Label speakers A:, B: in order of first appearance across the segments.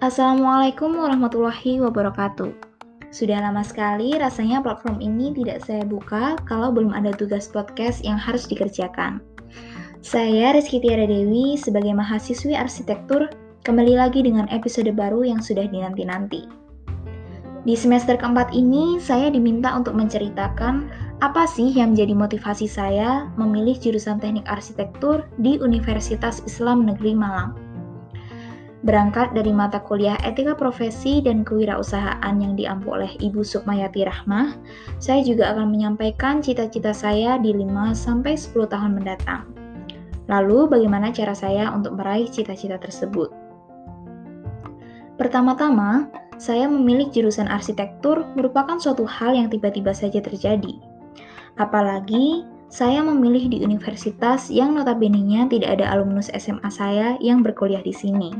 A: Assalamualaikum warahmatullahi wabarakatuh. Sudah lama sekali rasanya platform ini tidak saya buka kalau belum ada tugas podcast yang harus dikerjakan. Saya Rizky Tiara Dewi sebagai mahasiswi arsitektur kembali lagi dengan episode baru yang sudah dinanti-nanti. Di semester keempat ini, saya diminta untuk menceritakan apa sih yang menjadi motivasi saya memilih jurusan teknik arsitektur di Universitas Islam Negeri Malang. Berangkat dari mata kuliah etika profesi dan kewirausahaan yang diampu oleh Ibu Sukmayati Rahmah, saya juga akan menyampaikan cita-cita saya di 5-10 tahun mendatang. Lalu, bagaimana cara saya untuk meraih cita-cita tersebut? Pertama-tama, saya memilih jurusan arsitektur merupakan suatu hal yang tiba-tiba saja terjadi. Apalagi, saya memilih di universitas yang notabene-nya tidak ada alumnus SMA saya yang berkuliah di sini.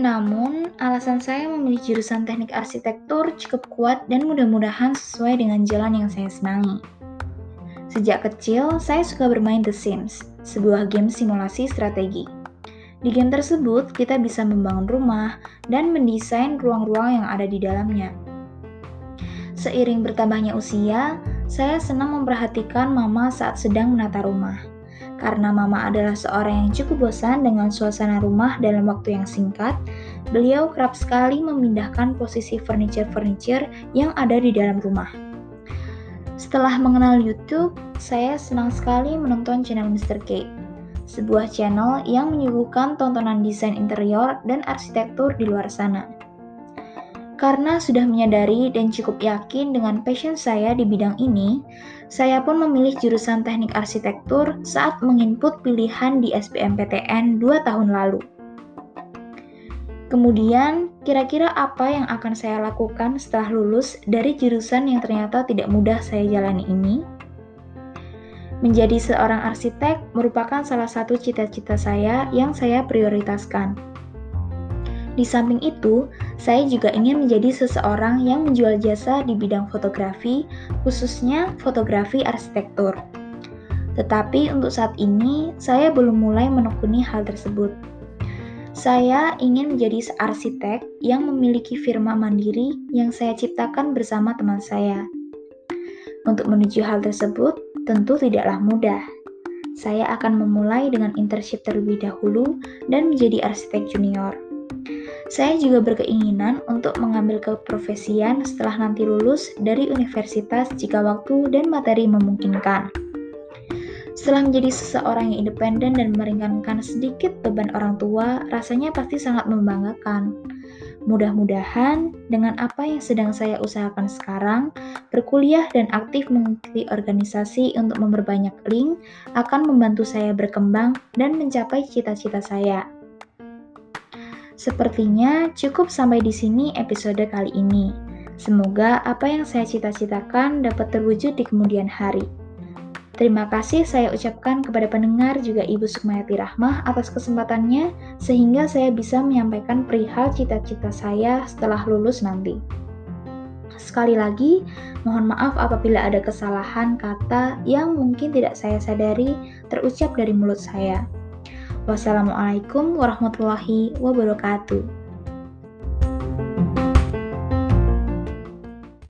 A: Namun, alasan saya memilih jurusan teknik arsitektur cukup kuat dan mudah-mudahan sesuai dengan jalan yang saya senangi. Sejak kecil, saya suka bermain The Sims, sebuah game simulasi strategi. Di game tersebut, kita bisa membangun rumah dan mendesain ruang-ruang yang ada di dalamnya. Seiring bertambahnya usia, saya senang memperhatikan mama saat sedang menata rumah karena Mama adalah seorang yang cukup bosan dengan suasana rumah dalam waktu yang singkat, beliau kerap sekali memindahkan posisi furniture-furniture yang ada di dalam rumah. Setelah mengenal YouTube, saya senang sekali menonton channel Mr. K, sebuah channel yang menyuguhkan tontonan desain interior dan arsitektur di luar sana. Karena sudah menyadari dan cukup yakin dengan passion saya di bidang ini, saya pun memilih jurusan teknik arsitektur saat menginput pilihan di SBMPTN 2 tahun lalu. Kemudian, kira-kira apa yang akan saya lakukan setelah lulus dari jurusan yang ternyata tidak mudah saya jalani ini? Menjadi seorang arsitek merupakan salah satu cita-cita saya yang saya prioritaskan. Di samping itu, saya juga ingin menjadi seseorang yang menjual jasa di bidang fotografi, khususnya fotografi arsitektur. Tetapi untuk saat ini, saya belum mulai menekuni hal tersebut. Saya ingin menjadi arsitek yang memiliki firma mandiri yang saya ciptakan bersama teman saya. Untuk menuju hal tersebut, tentu tidaklah mudah. Saya akan memulai dengan internship terlebih dahulu dan menjadi arsitek junior. Saya juga berkeinginan untuk mengambil keprofesian setelah nanti lulus dari universitas jika waktu dan materi memungkinkan. Setelah menjadi seseorang yang independen dan meringankan sedikit beban orang tua, rasanya pasti sangat membanggakan. Mudah-mudahan dengan apa yang sedang saya usahakan sekarang, berkuliah dan aktif mengikuti organisasi untuk memperbanyak link akan membantu saya berkembang dan mencapai cita-cita saya. Sepertinya cukup sampai di sini episode kali ini. Semoga apa yang saya cita-citakan dapat terwujud di kemudian hari. Terima kasih saya ucapkan kepada pendengar juga Ibu Sukmayati Rahmah atas kesempatannya sehingga saya bisa menyampaikan perihal cita-cita saya setelah lulus nanti. Sekali lagi, mohon maaf apabila ada kesalahan kata yang mungkin tidak saya sadari terucap dari mulut saya. Wassalamualaikum warahmatullahi wabarakatuh.